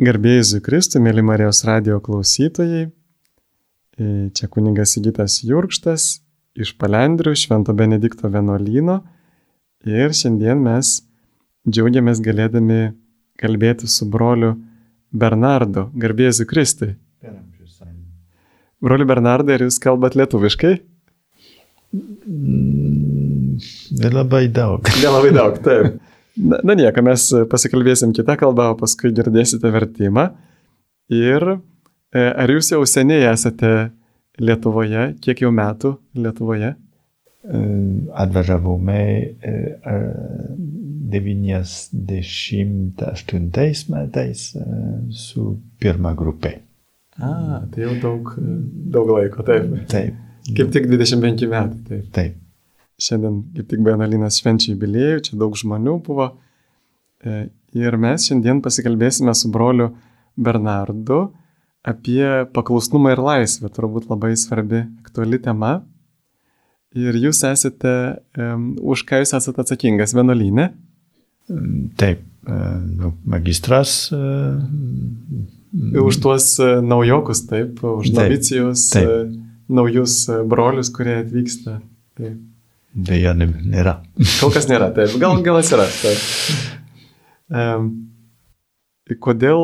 Garbėjai Zukristų, mėly Marijos radio klausytojai, e, čia kuningas Sigitas Jurkštas iš Palendrių Švento Benedikto vienuolyno ir šiandien mes džiaugiamės galėdami kalbėti su broliu Bernardu. Garbėjai Zukristai. Broli Bernardai, ar jūs kalbat lietuviškai? Mm, Nelabai daug. Nelabai daug, taip. Na, na nieko, mes pasikalbėsim kitą kalbą, o paskui girdėsite vertimą. Ir e, ar jūs jau seniai esate Lietuvoje, kiek jau metų Lietuvoje? E, Atvažiavome 98 metais e, su pirma grupė. A, tai jau daug, daug laiko, taip. Taip. Kaip tik 25 metai, taip. Taip. Šiandien kaip tik Benalinas švenčia jubiliejų, čia daug žmonių buvo. E, ir mes šiandien pasikalbėsime su broliu Bernardu apie paklusnumą ir laisvę, turbūt labai svarbi, aktuali tema. Ir jūs esate, um, už ką jūs esate atsakingas vienuolynė? Taip, nu, magistras. Už tuos naujokus, taip, už novicijus, naujus brolius, kurie atvyksta. Taip. Deja, nėra. Kol kas nėra, taip. Gal, gal atsiras. Taip. Kodėl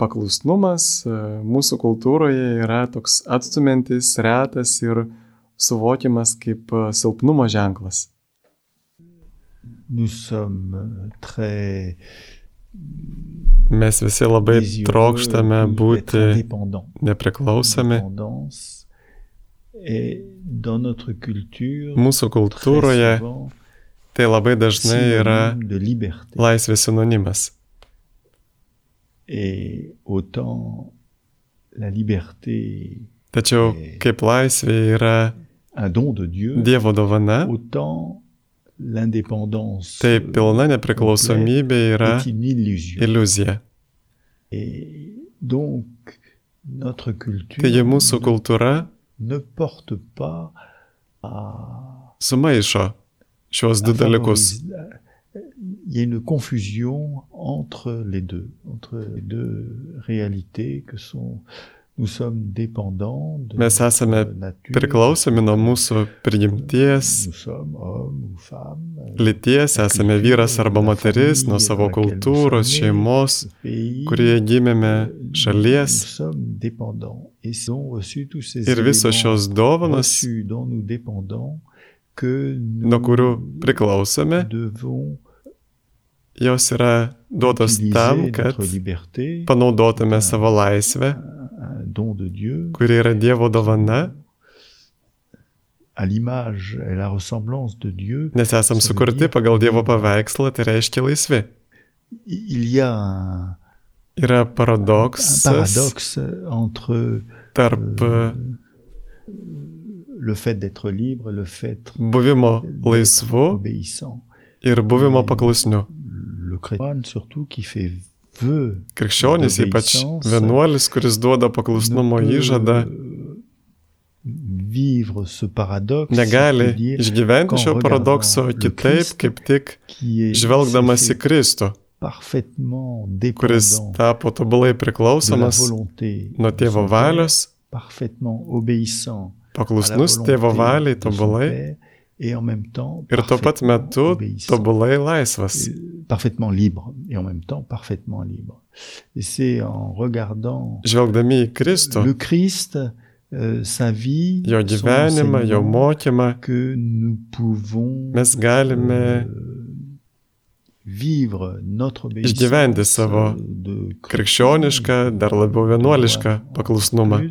paklusnumas mūsų kultūroje yra toks atstumiantis, retas ir suvokiamas kaip silpnumo ženklas? Très... Mes visi labai trokštame būti nepriklausomi. Mūsų kultūroje tai labai dažnai yra laisvės sinonimas. Tačiau kaip laisvė yra Dievo dovana, tai pilna nepriklausomybė yra iliuzija. Taigi mūsų kultūra sumaišo šios du dalykus. Il y a une confusion entre les deux, entre les deux réalités que sont Mes esame priklausomi nuo mūsų prigimties, lyties, esame vyras arba moteris, nuo savo kultūros, šeimos, kurioje gimėme, šalies. Ir visos šios dovanos, nuo kurių priklausome, jos yra duotos tam, kad panaudotume savo laisvę don de Dieu. À l'image et la ressemblance de Dieu. Nes esam sukurti pagal Dievo paveikslą, tai reiškia laisvi. Il y a un. Un paradoxe entre tarp euh, le fait d'être libre, le fait buvimo laisvu obéissant. ir buvimo paklusniu. Le chrétien surtout qui fait Krikščionis, ypač vienuolis, kuris duoda paklusnumo įžadą, negali išgyventi šio paradokso kitaip, kaip tik žvelgdamas į Kristų, kuris tapo tobulai priklausomas nuo tėvo valios, paklusnus tėvo valiai tobulai ir tuo pat metu tobulai laisvas. Parfaitement libre et en même temps parfaitement libre. Et c'est en regardant Žvelgdami į Kristų, le Christ, euh, sa vie, jo gyvenimą, jo mokymą, que nous pouvons mes galime euh, vivre notre išgyventi savo krikščionišką, dar labiau vienuolišką paklusnumą.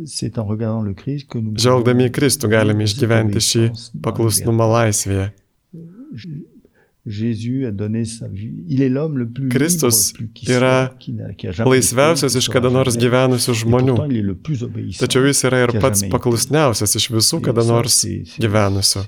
Žvelgdami į Kristų galime išgyventi šį paklusnumą laisvėje. Kristus yra laisviausias iš kada nors gyvenusių žmonių, tačiau jis yra ir pats paklusniausias iš visų kada nors gyvenusių.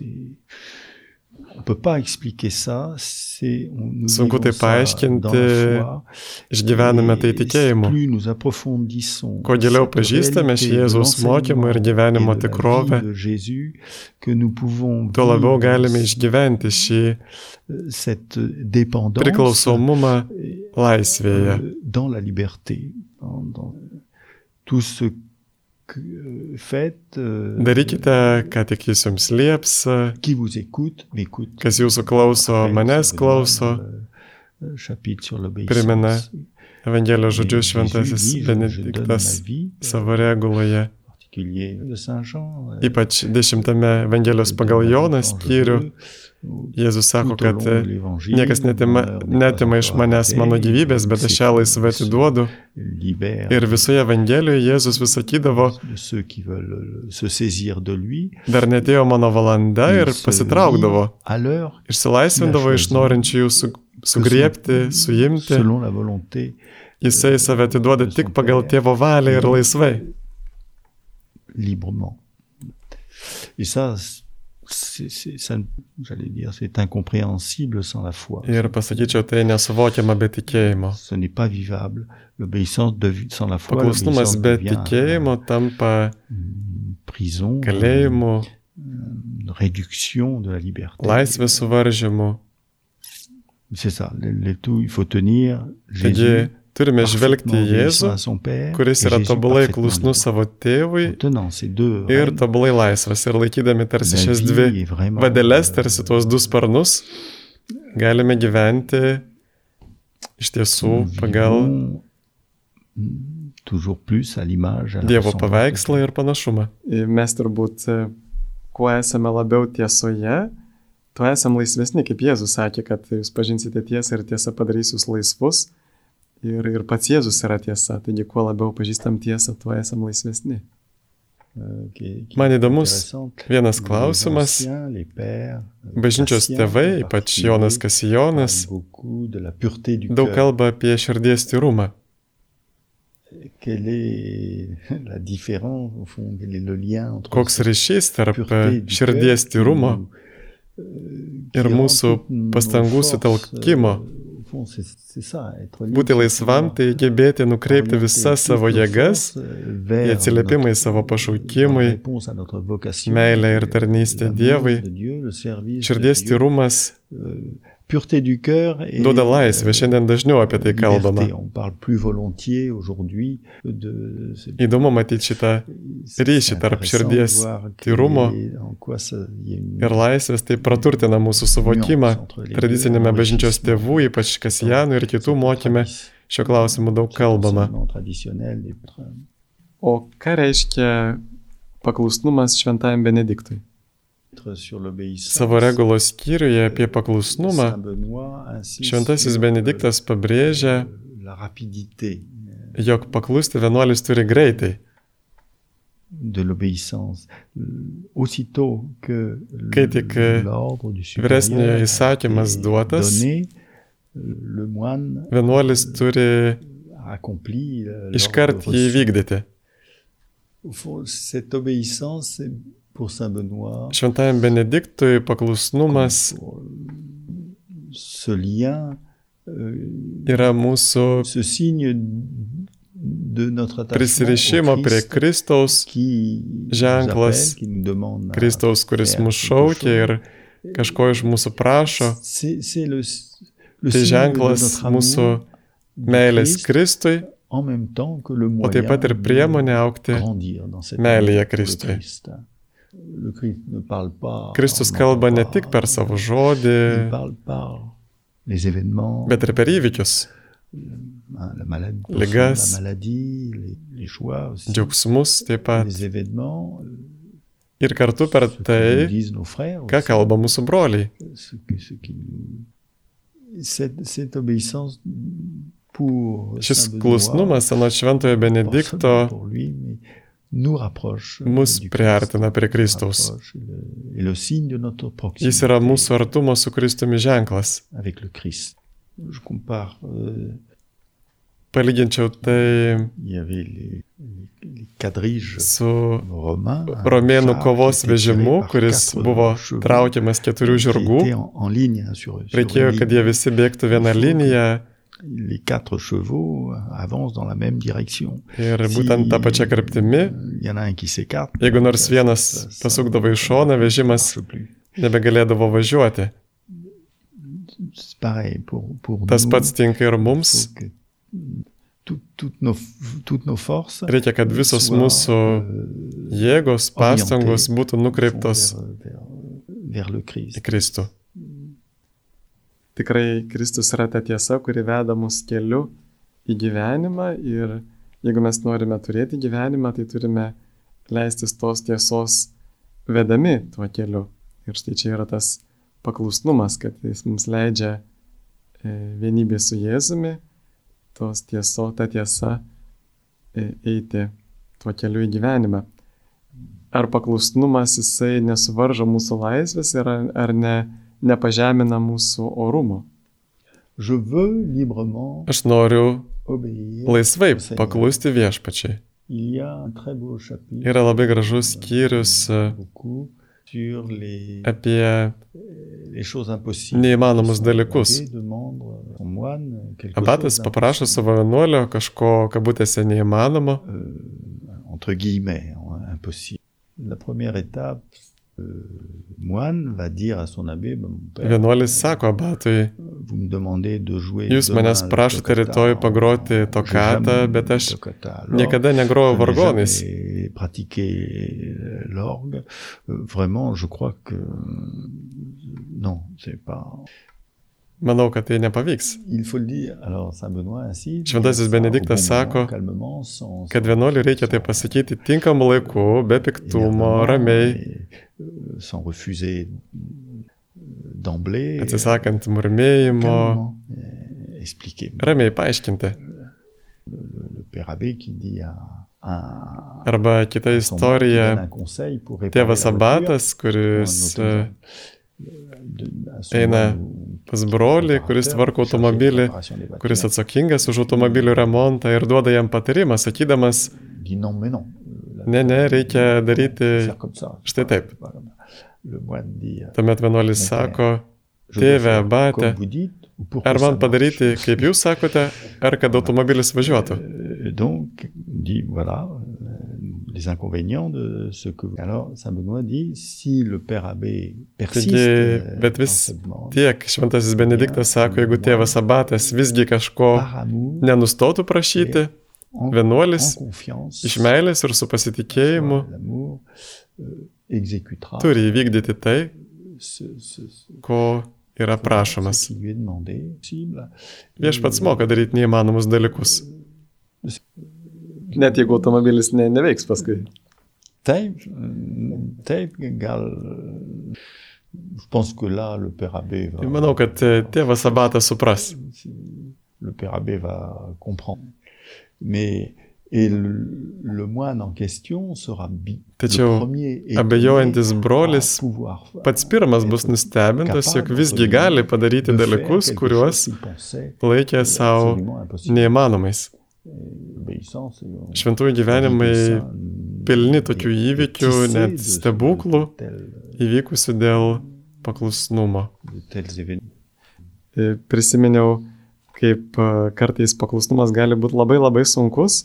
Peut pas expliquer ça, c'est on- nous Sunku tai vivons ça paaiškinti, dans la foi. Išgyvename tai Et tikėjimu. plus nous approfondissons Kuo giliau cette pažįstame réalité šį de Jėzaus mokymą ir l'enseignement gyvenimo et de la tikrovę, vie de Jésus, que nous pouvons tuo labiau vivre galime išgyventi šį cette dépendance priklausomumą laisvėje. euh, dans la liberté, dans, dans tout ce que euh, faites, euh, Darykite, ką tik jis jums lieps, kas jūsų klauso, manęs klauso. Euh, sur Primena. Evangelijos žodžius šventasis Benediktas euh, savo reguloje, euh, ypač dešimtame Evangelijos pagal Joną skyrių, Jėzus sako, kad l'Évangile, niekas netima, netima iš manęs mano gyvybės, bet aš ją laisvai atiduodu. Ir visoje Evangelijoje Jėzus vis sakydavo, dar netėjo mano valanda ir pasitraukdavo, išsilaisvindavo iš norinčių jų su, sugriepti, suimti. Jisai save atiduoda tik pagal tėvo valią ir laisvai. librement. Et ça, j'allais dire, c'est incompréhensible sans la foi. Ir pasakyčiau, tai nesuvokiama be tikėjimo. Ce n'est pas vivable. L'obéissance de, sans la foi, Paklusnumas l'obéissance be devient tikėjimo tampa une prison, kalėjimu, une réduction de la liberté. laisvės suvaržymu. C'est ça. Le, le tout, il faut tenir Taigi Jésus turime žvelgti į Jėzų, kuris yra tobulai klusnus savo tėvui ir tobulai laisvas. Ir laikydami tarsi šias dvi vadeles, euh, tarsi tuos du sparnus, galime gyventi iš tiesų pagal mm, toujours plus à l'image à la Dievo ressemblance paveikslą ir panašumą. Mes turbūt, e, kuo esame labiau tiesoje, tuo esame laisvesni, kaip Jėzus sakė, kad jūs pažinsite tiesą ir tiesa padarys jūs laisvus. Ir, ir pats Jėzus yra tiesa, taigi kuo labiau pažįstam tiesą, tuo esame laisvesni. euh, Man įdomus vienas klausimas. euh, Bažnyčios tėvai, ypač Jonas Kasijonas, daug kalba apie širdies tyrumą. Koks ryšys tarp širdies tyrumo euh, ir mūsų pastangų sutelkimo. Būti laisvam, tai gebėti nukreipti visas savo jėgas į atsiliepimą į savo pašaukimui, meilę ir tarnystę Dievui. Širdies tyrumas euh, pureté du cœur et duoda laisvę. Šiandien dažniau apie tai kalbama. liberté. On parle plus volontiers aujourd'hui de c'est- Įdomu matyti šitą ryšį tarp širdies tyrumo ir laisvės, tai praturtina mūsų suvokimą tradicinėme bažnyčios tėvų, ypač Kasijanų ir kitų mokyme. Šio klausimu daug kalbama. O ką reiškia paklusnumas šventajam Benediktui? Savo regulos skyriuje apie paklusnumą Šventasis Benediktas euh, pabrėžia, la rapidité jog paklusti vienuolis turi greitai. de l'obéissance. Aussitôt que Kai tik vyresniojo įsakymas duotas, Vienuolis turi euh, iškart jį fond, cette obéissance, pour Saint Benoît, Šventajam Benediktui paklusnumas ce lien, yra mūsų ce signe de notre attachement prisirišimo prie Kristaus, ženklas Kristaus, kuris mus šaukia ir kažko iš mūsų prašo. Tai ženklas mūsų meilės Kristui, en même temps que le o taip pat ir priemonė aukti. grandir dans cette meilėje Kristui. Kristus kalba ne tik per savo žodį, bet ir per įvykius, hein, la maladie, ligas, džiaugsmus taip pat. Ir kartu per tai, ką kalba mūsų broliai. Šis klusnumas anot Šventojo Benedikto mus priartina prie Kristaus. Jis yra mūsų artumo su Kristumi ženklas. euh, palyginčiau tai su romėnų kovos vežimu, kuris buvo traukiamas keturių žirgų. Reikėjo, kad jie visi bėgtų vieną liniją. Les quatre chevaux avancent dans la même direction. Ir būtent tą pačią kryptimį. Jeigu nors vienas pasukdavo į šoną, vežimas nebegalėdavo važiuoti. Tas pats tinka ir mums. Reikia, kad visos mūsų jėgos, pastangos būtų nukreiptos į Kristų. Tikrai Kristus yra ta tiesa, kuri veda mus keliu į gyvenimą ir jeigu mes norime turėti gyvenimą, tai turime leistis tos tiesos vedami tuo keliu. Ir štai čia yra tas paklusnumas, kad jis mums leidžia e, vienybė su Jėzumi, tos tieso, ta tiesa e, eiti tuo keliu į gyvenimą. Ar paklusnumas jisai nesuvaržo mūsų laisvės ir ar, ar ne, nepažemina mūsų orumo? Aš noriu laisvai paklusti viešpačiai. Yra labai gražus skyrius apie neįmanomus dalykus. Abatas paprašo savo vienuolio kažko, kabutėse, neįmanomo. Euh, moine va dire à son abbé, mon père, Vienuolis sako abatui, jūs manęs prašote rytoj pagroti tokatą, bet aš niekada negroju vargonais. l'orgue, vraiment, je crois que non, c'est pas. Manau, kad tai nepavyks. Šventasis Benediktas sako, kad vienuoliui reikia tai pasakyti tinkamu laiku, be piktumo, ramiai, atsisakant murmėjimo, ramiai paaiškinti. Arba kita istorija, tėvas Abatas, kuris eina pas brolį, kuris tvarko automobilį, kuris atsakingas už automobilių remontą ir duoda jam patarimą, sakydamas, ne, ne, reikia daryti štai taip. Tuomet vienuolis sako, tėve, batė, ar man padaryti, kaip jūs sakote, ar kad automobilis važiuotų? les inconvénients de ce que... Alors, Saint Benoît dit, si le père abbé persiste... Taigi, bet vis tiek šventasis Benediktas sako, jeigu tėvas abatas visgi kažko nenustotų prašyti, vienuolis iš meilės ir su pasitikėjimu turi įvykdyti tai, ko yra prašomas. Viešpats moka daryti neįmanomus dalykus. Net jeigu automobilis ne, neveiks paskui. Taip, taip, gal. Je pense que là, le père abbé va. Manau, kad tėvas abatas supras. Le père abbé va comprendre. Mais Et le, le moine en question sera bi. Tačiau abejojantis brolis pats pirmas bus nustebintas, jog visgi gali padaryti dalykus, kuriuos laikė savo neįmanomais. Šventųjų gyvenimai pilni tokių įvykių, net stebuklų įvykusių dėl paklusnumo. E, prisiminiau, kaip e, kartais paklusnumas gali būti labai labai sunkus,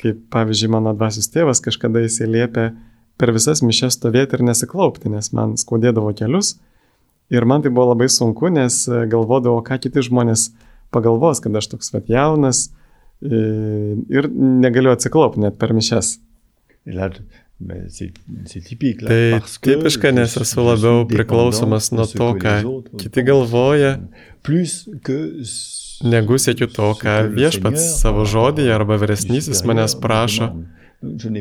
kaip pavyzdžiui mano dvasios tėvas kažkada jisai liepė per visas mišes stovėti ir nesiklaupti, nes man skaudėdavo kelius. Ir man tai buvo labai sunku, nes e, galvodavau, ką kiti žmonės pagalvos, kad aš toks vat jaunas, ir negaliu atsiklaupti net per mišes. Tai tipiška, nes esu labiau priklausomas nuo to, ką kiti galvoja, negu sėkiu to, ką viešpats savo žodį arba vyresnysis manęs prašo.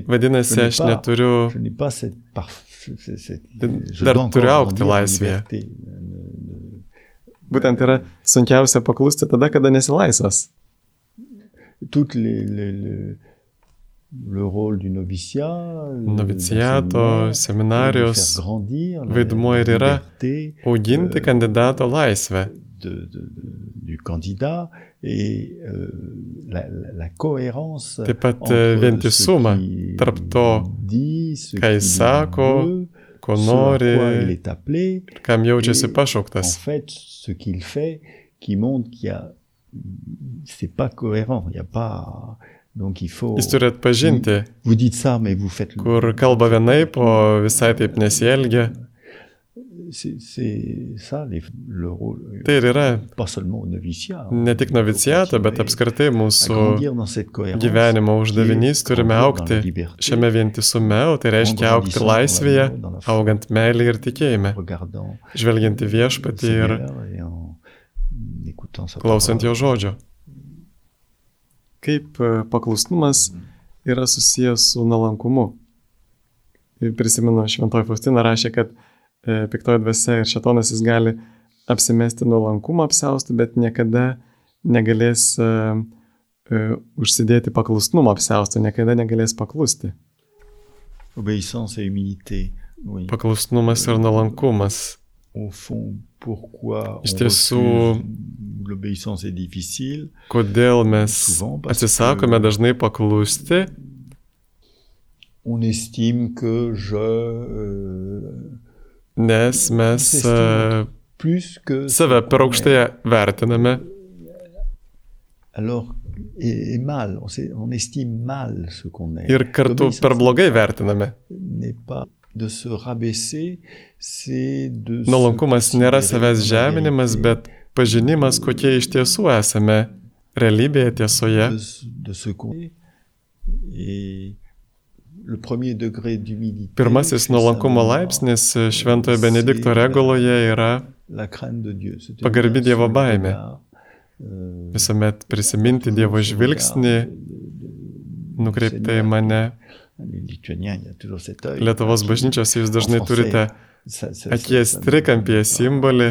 Vadinasi, aš neturiu, dar turiu aukti laisvėje. Būtent yra sunkiausia paklusti tada, kada nesi laisvas. Toutes les, les, les, le rôle du noviciat, noviciato, seminarijos vaidmuo ir yra auginti kandidato laisvę. de, de, de, du candidat et euh, la, la cohérence Taip pat vientisumą tarp to, ką jis sako, ko nori, kam jaučiasi pašauktas. En fait, ce qu'il fait qui montre qu'il y a c'est pas cohérent, il y a pas Donc il faut. Jis turi atpažinti, vous dites ça, mais vous faites kur kalba vienaip, o visai taip nesielgia. C'est ça les, le rôle. Tai ir yra pas seulement noviciat. Ne tik noviciato, bet apskritai mūsų gyvenimo uždavinys turime aukti šiame vientisume, o tai reiškia aukti laisvėje, augant meilį ir tikėjime, žvelgiant į viešpatį ir klausant jo žodžio. Kaip e, paklusnumas yra susijęs su nalankumu. Ir prisimenu, Šventoji Faustina rašė, kad e, piktoji dvasia ir šetonas jis gali apsimesti nuolankumą apsiaustų, bet niekada negalės e, e, užsidėti paklusnumo apsiaustų, niekada negalės paklusti. Obéissance et humilité. Oui. Paklusnumas ir nuolankumas. Au fond, pourquoi Iš tiesų, l'obéissance est difficile. Kodėl mes atsisakome dažnai paklusti? On estime que je. Euh, Nes mes uh, save per aukštai vertiname. Alors, et, et mal, on, on estime mal ce qu'on est. Ir kartu per blogai vertiname. De se rabaisser, c'est de. Nuolankumas nėra savęs žeminimas, bet pažinimas, kokie iš tiesų esame realybėje tiesoje. Pirmasis nuolankumo laipsnis Šventojo Benedikto reguloje yra pagarbi Dievo baime. Euh, Visuomet prisiminti Dievo žvilgsnį, nukreiptai mane. Lietuvos bažnyčiose jūs dažnai turite akies trikampyje simbolį.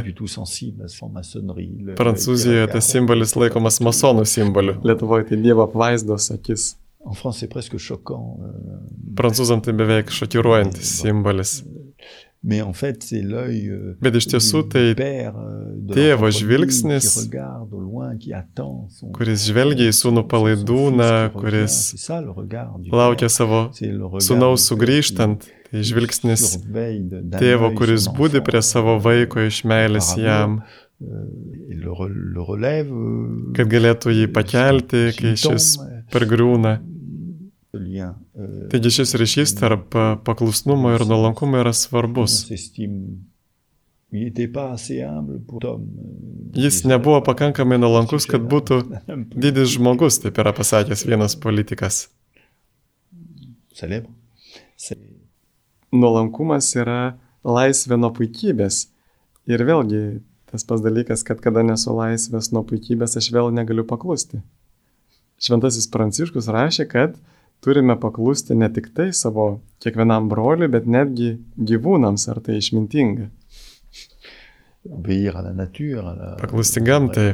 Prancūzijoje tas simbolis laikomas masonų simboliu. Lietuvoje tai Dievo apvaizdos akis. Euh, Prancūzam tai beveik šokiruojantis simbolis. Euh, Bet iš tiesų tai tėvo žvilgsnis, kuris žvelgia į sūnų palaidūną, kuris laukia savo sūnaus sugrįžtant. Tai žvilgsnis. tėvo, kuris būdi prie savo vaiko iš meilės jam, kad galėtų jį pakelti, kai šis pergrūna. Taigi šis ryšys tarp paklusnumo ir nuolankumo yra svarbus. Jis nebuvo pakankamai nuolankus, kad būtų didis žmogus, taip yra pasakęs vienas politikas. Nuolankumas yra laisvė nuo puikybės. Ir vėlgi tas pas dalykas, kad kada nesu laisvės nuo puikybės, aš vėl negaliu paklusti. Šventasis Pranciškus rašė, kad turime paklusti ne tik tai savo kiekvienam broliui, bet netgi gyvūnams, ar tai išmintinga. Paklusti gamtai.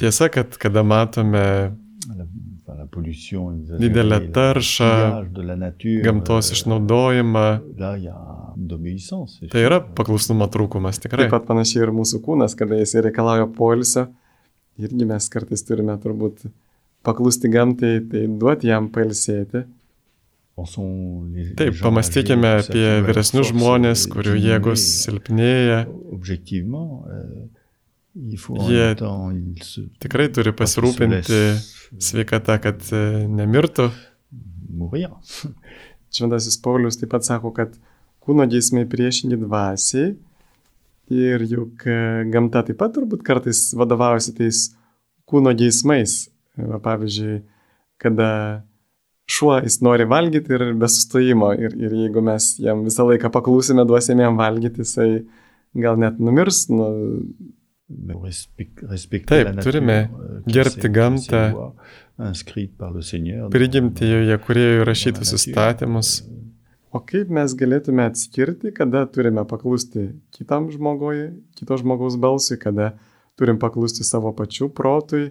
Tiesa, kad kada matome didelę taršą, gamtos išnaudojimą, tai yra paklusnumo trūkumas tikrai. Taip pat panašiai ir mūsų kūnas, kada jis reikalauja polisio, irgi mes kartais turime turbūt paklusti gamtai, tai duoti jam pailsėti. Taip, pamastykime apie vyresnius žmonės, kurių jėgos silpnėja. Jie tikrai turi pasirūpinti sveikata, kad e, nemirtų. Šventasis Paulius taip pat sako, kad kūno geismai priešingi dvasiai ir juk e, gamta taip pat turbūt kartais vadovaujasi tais kūno geismais. Va, pavyzdžiui, kada šuo jis nori valgyti ir be sustojimo. Ir, ir jeigu mes jam visą laiką paklūsime, duosime jam valgyti, jisai gal net numirs. Nu, Taip, turime euh, gerbti gamtą, prigimti joje, kurie įrašytus įstatymus. O kaip mes galėtume atskirti, kada turime paklusti kitam žmogui, kito žmogaus balsui, kada turim paklusti savo pačių protui,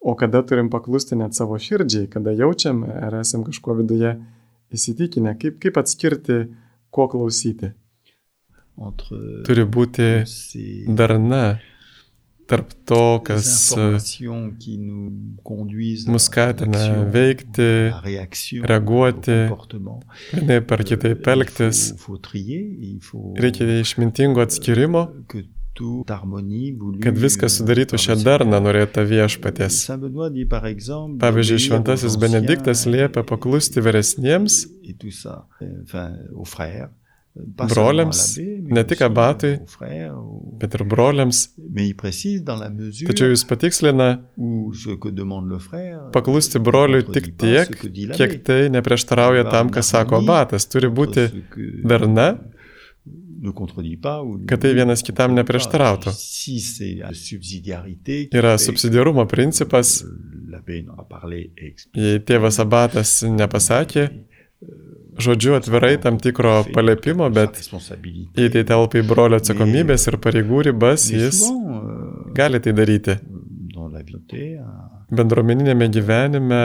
O kada turim paklusti net savo širdžiai, kada jaučiam, ar esam kažkuo viduje įsitikinę, kaip, kaip atskirti, ko klausyti. turi būti darna tarp to, kas mus skatina veikti, reaguoti, vienaip ar kitaip elgtis. Reikia išmintingo atskirimo, kad viskas sudarytų šią darną norėta viešpatės. Pavyzdžiui, šventasis Benediktas liepia paklusti vyresniems broliams, ne tik abatui, bet ir broliams. Tačiau jis patikslina paklusti broliui tik tiek, kiek tai neprieštarauja tam, ką sako abatas. Turi būti darna kad tai vienas kitam neprieštarautų. Yra subsidiarumo principas. Jei tėvas abatas nepasakė, žodžiu atvirai tam tikro palėpimo, bet jei tai telpa į brolio atsakomybės ir pareigų ribas, jis gali tai daryti. Bendruomeninėme gyvenime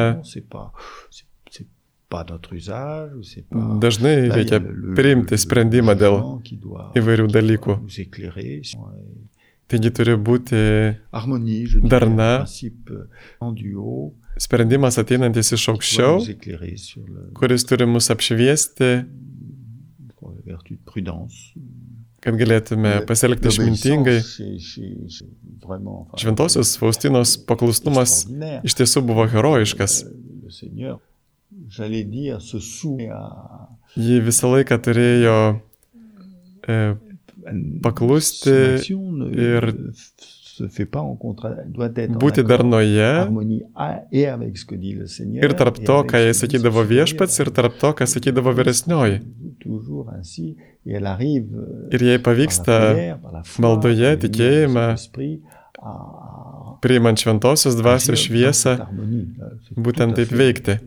Dažnai reikia priimti sprendimą dėl įvairių dalykų. Taigi turi būti darna, sprendimas ateinantis iš aukščiau, kuris turi mus apšviesti, kad galėtume pasielgti išmintingai. Šventosios Faustinos paklusnumas iš tiesų buvo herojiškas. Ji visą laiką turėjo e, paklusti ir būti darnoje ir tarp to, ką jai sakydavo viešpats, ir tarp to, ką sakydavo vyresnioji. Ir jai pavyksta maldoje, tikėjime, priimant šventosios dvasios šviesą, būtent taip veikti.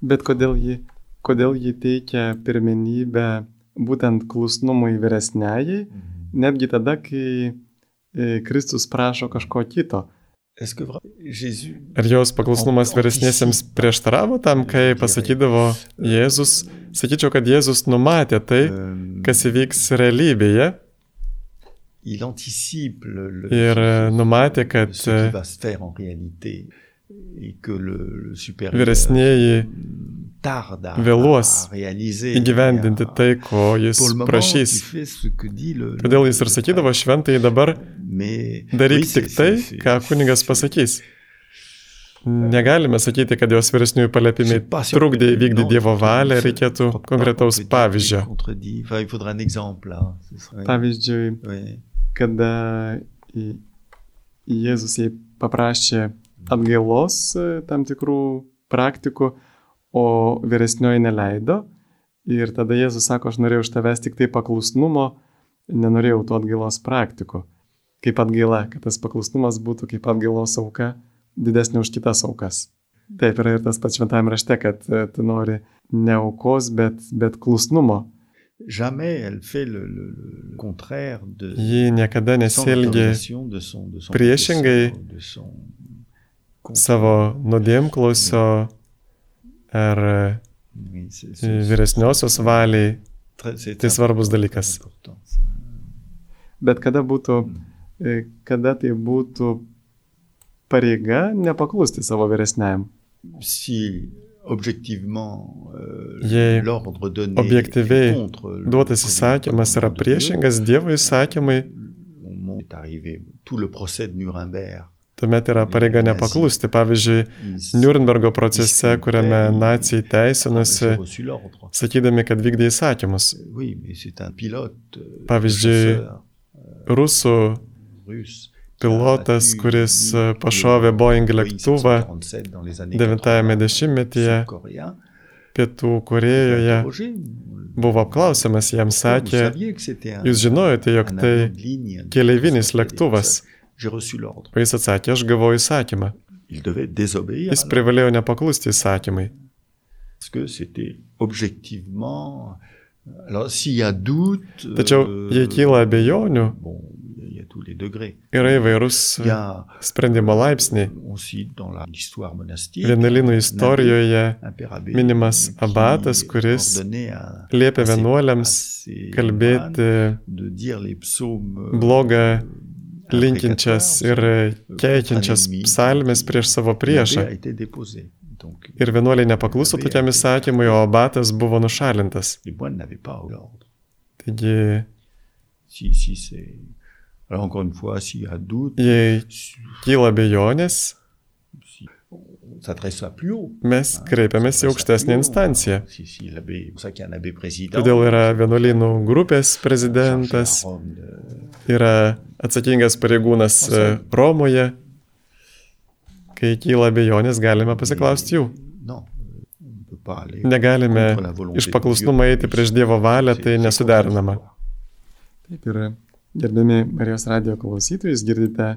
Bet kodėl ji, kodėl ji teikia pirmenybę būtent klusnumui vyresniajai, mhm. netgi tada, kai e, Kristus prašo kažko kito. Ar jos paklusnumas vyresnėsiams prieštaravo tam, kai pasakydavo Jėzus? Sakyčiau, kad Jėzus numatė tai, kas įvyks realybėje. Ir numatė, kad vyresnėji vėluos įgyvendinti tai, ko jis prašys. Todėl jis ir sakydavo šventai dabar daryk tik tai, ką kunigas pasakys. Negalime sakyti, kad jos vyresniųjų palėpimai trukdė įvykdyti Dievo valią, reikėtų konkretaus pavyzdžio. Pavyzdžiui, kada Jėzus jai paprašė atgailos e, tam tikrų praktikų, o vyresnioji neleido. Ir tada Jėzus sako, aš norėjau iš tavęs tik tai paklusnumo, nenorėjau tų atgailos praktikų. Kaip atgaila, kad tas paklusnumas būtų kaip atgailos auka didesnė už kitas aukas. Taip yra ir tas pats šventame rašte, kad e, tu nori ne aukos, bet, bet klusnumo. Ji niekada nesielgia priešingai savo nuodėmklausio ar vyresniosios valiai. Tai svarbus dalykas. Bet kada būtų, e, kada tai būtų pareiga nepaklusti savo vyresniajam? Si Jei objektyviai duotas įsakymas yra priešingas Dievo įsakymai, tuomet yra pareiga nepaklusti. Pavyzdžiui, Nürnbergo procese, kuriame nacijai teisinosi, sakydami, kad vykdė įsakymus. Pavyzdžiui, rusų pilotas, kuris pašovė Boeing lėktuvą 90-ame dešimtmetyje Pietų Korejoje, buvo apklausiamas, jam sakė, jūs žinojote, jog tai keleivinis lėktuvas. O jis atsakė, aš gavau įsakymą. Jis privalėjo nepaklusti įsakymai. Alors, s'il y a doute, Tačiau jei kyla abejonių, bon, il y a tous les degrés. yra įvairūs Il sprendimo laipsniai. Vienuolinų istorijoje minimas abatas, kuris liepia vienuoliams kalbėti blogą, euh, linkinčias ir keikiančias psalmes prieš savo priešą. Ir vienuoliai nepakluso tokiam įsakymui, o abatas buvo nušalintas. l'ordre. Taigi, jei kyla abejonės, on s'adresse à plus haut. Mes kreipiamės į haut. instanciją. Todėl yra vienuolynų grupės prezidentas, yra atsakingas pareigūnas e, Romoje. Kai kyla abejonės, galime pasiklausti jų. Negalime iš paklusnumo eiti prieš Dievo valią, tai nesuderinama. Taip ir gerbiami Marijos radio klausytojus, girdite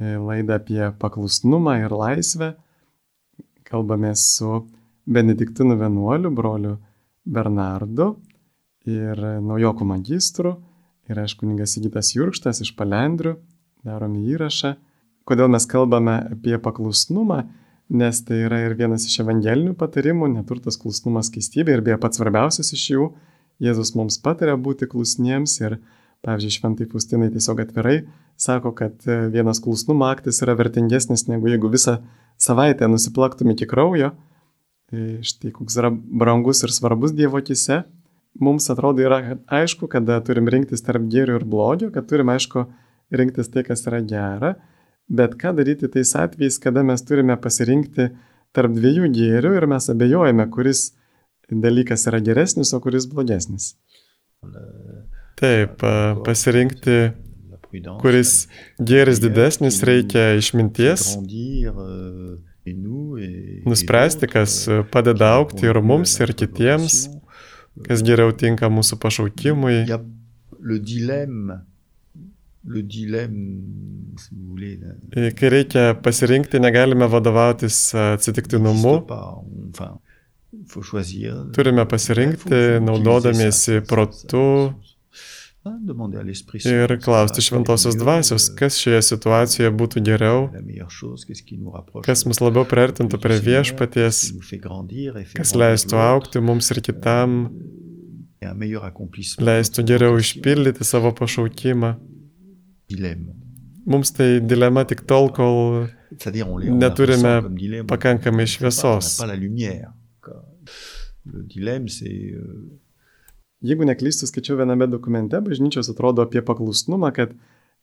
laidą apie paklusnumą ir laisvę. Kalbamės su Benediktinu vienuoliu, broliu Bernardu ir naujokų magistru. Ir aš kuningas Įgytas Jurkštas iš Palendrių. Darome įrašą. Kodėl mes kalbame apie paklusnumą? Nes tai yra ir vienas iš evangelinių patarimų, neturtas klusnumas keistybė ir beje pats svarbiausias iš jų. Jėzus mums patarė būti klusniems ir, pavyzdžiui, šventai Faustinai tiesiog atvirai sako, kad e, vienas klusnumo aktas yra vertingesnis negu jeigu visą savaitę nusiplaktum iki kraujo. E, Štai koks yra brangus ir svarbus Dievo akise. Mums atrodo yra aišku, kada turim rinktis tarp gėrio ir blogio, kad turim aišku rinktis tai, kas yra gera, bet ką daryti tais atvejais, kada mes turime pasirinkti tarp dviejų gėrių ir mes abejojame, kuris dalykas yra geresnis, o kuris blogesnis. Taip, e, pasirinkti, kuris gėris didesnis, reikia išminties, euh, nuspręsti, kas euh, padeda aukti ir mums, ir kitiems, kas geriau tinka mūsų pašaukimui. E, Kai reikia pasirinkti, negalime vadovautis e, atsitiktinumu, turime pasirinkti, naudodamiesi protu ir klausti šventosios dvasios, euh, kas šioje situacijoje būtų geriau, kas mus labiau priartintų prie viešpaties, kas leistų aukti mums ir kitam, accomplissement leistų geriau išpildyti savo pašaukimą. Mums tai dilema tik tol, kol Neturime pakankamai šviesos. Le dilemme, c'est euh, Jeigu neklystu, skaičiau viename dokumente, bažnyčios atrodo apie paklusnumą, kad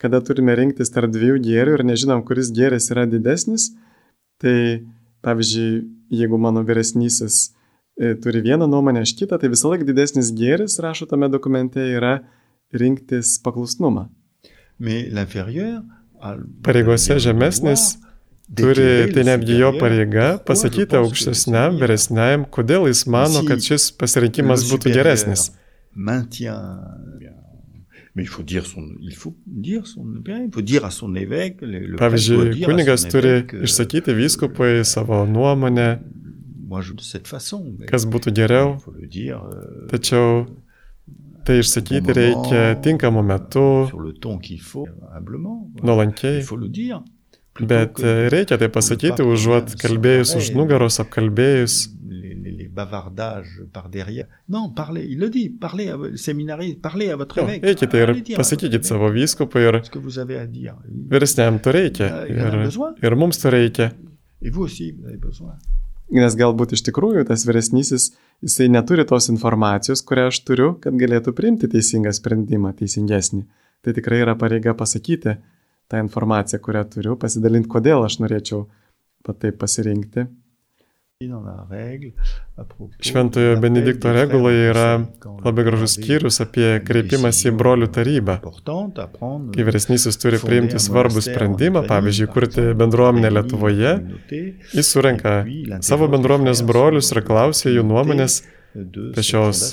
kada turime rinktis tarp dviejų gėrių ir nežinom, kuris gėris yra didesnis, tai pavyzdžiui, jeigu mano vyresnysis e, turi vieną nuomonę, aš kitą, tai visą laiką didesnis gėris, rašo tame dokumente, yra rinktis paklusnumą. Pareigose žemesnis turi, tai netgi jo pareiga pasakyti aukštesniam, vyresniam, kodėl jis mano, kad šis pasirinkimas būtų geresnis. Maintient. Mais il faut dire son, il faut dire son, bien, il faut dire à son évêque. Le, le prêtre doit Pavyzdžiui, dire à kunigas son turi évêque, euh, išsakyti vyskupui savo nuomonę, Moi, je de cette façon. mais kas būtų geriau, Il faut le dire. euh, tačiau tai išsakyti bon reikia moment, tinkamu metu, Sur le ton qu'il faut, humblement. Il nuolankiai. Bet e, reikia tai pasakyti, pas užuot kalbėjus už nugaros, apkalbėjus. Eikite ir votre pasakykite évêque savo vyskupui ir vyresniam to reikia. Ir, ir mums to reikia. Nes galbūt iš tikrųjų tas vyresnysis, jisai neturi tos informacijos, kurią aš turiu, kad galėtų priimti teisingą sprendimą, teisingesnį. Tai tikrai yra pareiga pasakyti tą informaciją, kurią turiu, pasidalinti, kodėl aš norėčiau pat taip pasirinkti. Šventojo Benedikto reguloje yra labai gražus skyrius apie kreipimąsi į brolių tarybą. Kai vyresnysis turi priimti svarbų sprendimą, pavyzdžiui, kurti bendruomenę Lietuvoje, jis surenka savo bendruomenės brolius ir klausia jų nuomonės apie šios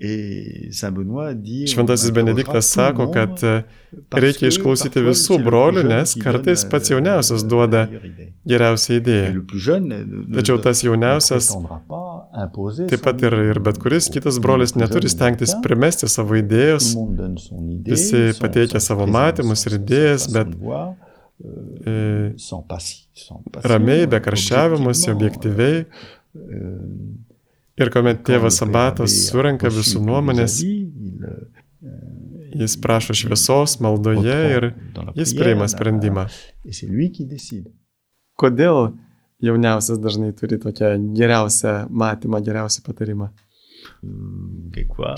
e, fondation. fundacijos galimybę. Šventasis Benediktas sako, kad reikia išklausyti visų brolių, nes kartais pats jauniausias duoda geriausią idėją. Tačiau tas jauniausias, taip pat ir, ir bet kuris kitas brolis neturi stengtis primesti savo idėjos, visi pateikia savo matymus ir idėjas, bet ramiai, be karščiavimus, objektyviai. Ir kuomet tėvas Abatas surenka visų nuomonės, jis prašo šviesos maldoje ir jis priima sprendimą. Kodėl jauniausias dažnai turi tokią geriausią matymą, geriausią patarimą?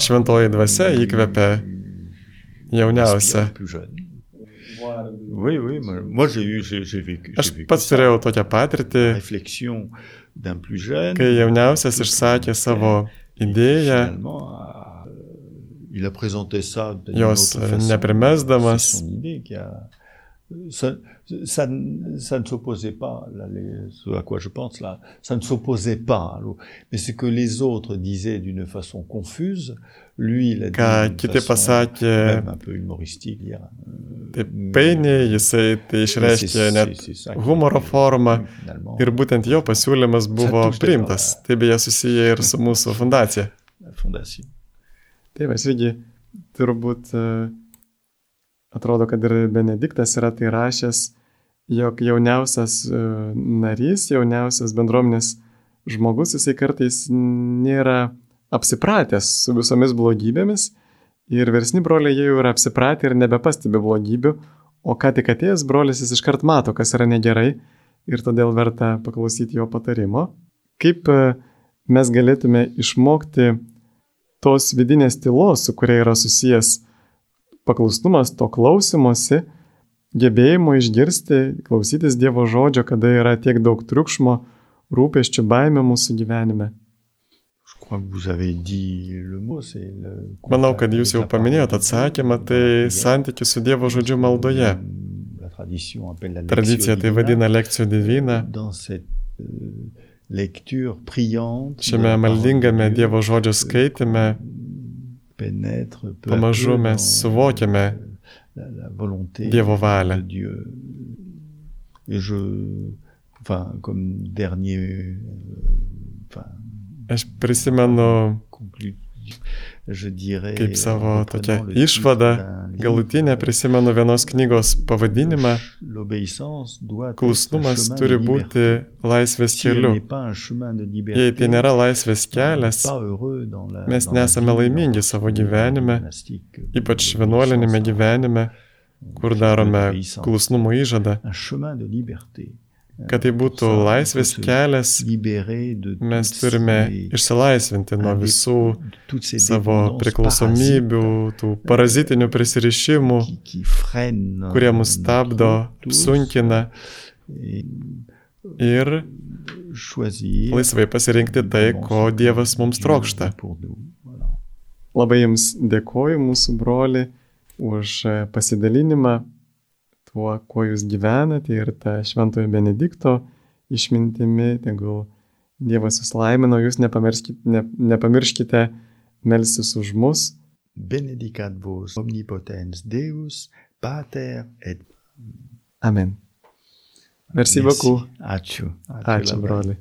Šventoji dvasia įkvepia jauniausią. Oui, oui, moi j'ai eu, j'ai vécu. Aš pats turėjau tokią patirtį, kai jauniausias išsakė savo idėją, jos neprimesdamas, ça, ça, ça, ne s'opposait pas, là, les, ce à quoi je pense là, ça ne s'opposait pas, mais ce que les autres disaient d'une façon confuse, lui, il a dit Ką kiti pasakė, un peu humoristique, hier, taip painiai, jisai tai išreiškė net humoro formą ir būtent jo pasiūlymas buvo priimtas. Tai beje susiję ir su mūsų fundacija. Taip, aš irgi turbūt uh, atrodo, kad ir Benediktas yra tai rašęs, jog jauniausias e, narys, jauniausias bendruomenės žmogus, jisai kartais nėra apsipratęs su visomis blogybėmis ir versni broliai jau yra apsipratę ir nebepastebi blogybių, o ką tik atėjęs brolis jis iškart mato, kas yra negerai ir todėl verta paklausyti jo patarimo. Kaip e, mes galėtume išmokti tos vidinės tylos, su kuria yra susijęs paklusnumas to klausimosi, gebėjimo išgirsti, klausytis Dievo žodžio, kada yra tiek daug triukšmo, rūpeščių, baimė mūsų gyvenime. Manau, kad jūs jau paminėjote atsakymą, tai santykis su Dievo žodžiu maldoje. Tradicija tai vadina lekcijų divina. Šiame maldingame Dievo žodžio skaitime Pamažu mes suvokiame Dievo valią. Aš prisimenu Kaip savo tokią išvadą, galutinę prisimenu vienos knygos pavadinimą. Klusnumas turi būti laisvės keliu. Jei tai nėra laisvės kelias, mes nesame laimingi savo gyvenime, ypač vienuolinėme gyvenime, kur darome klusnumo įžadą kad tai būtų laisvės kelias, mes turime išsilaisvinti nuo visų savo priklausomybių, tų parazitinių prisirišimų, kurie mus stabdo, sunkina ir laisvai pasirinkti tai, ko Dievas mums trokšta. Labai Jums dėkoju, mūsų broli, už pasidalinimą tuo, kuo jūs gyvenate ir tą šventojo Benedikto išmintimi, tegul Dievas jūs laimino, jūs nepamirškite, ne, nepamirškite melsis už mus. Benedicat vos omnipotens Deus, Pater et. Amen. Merci, Merci. beaucoup. Ačiū. Ačiū, Ačiū broli.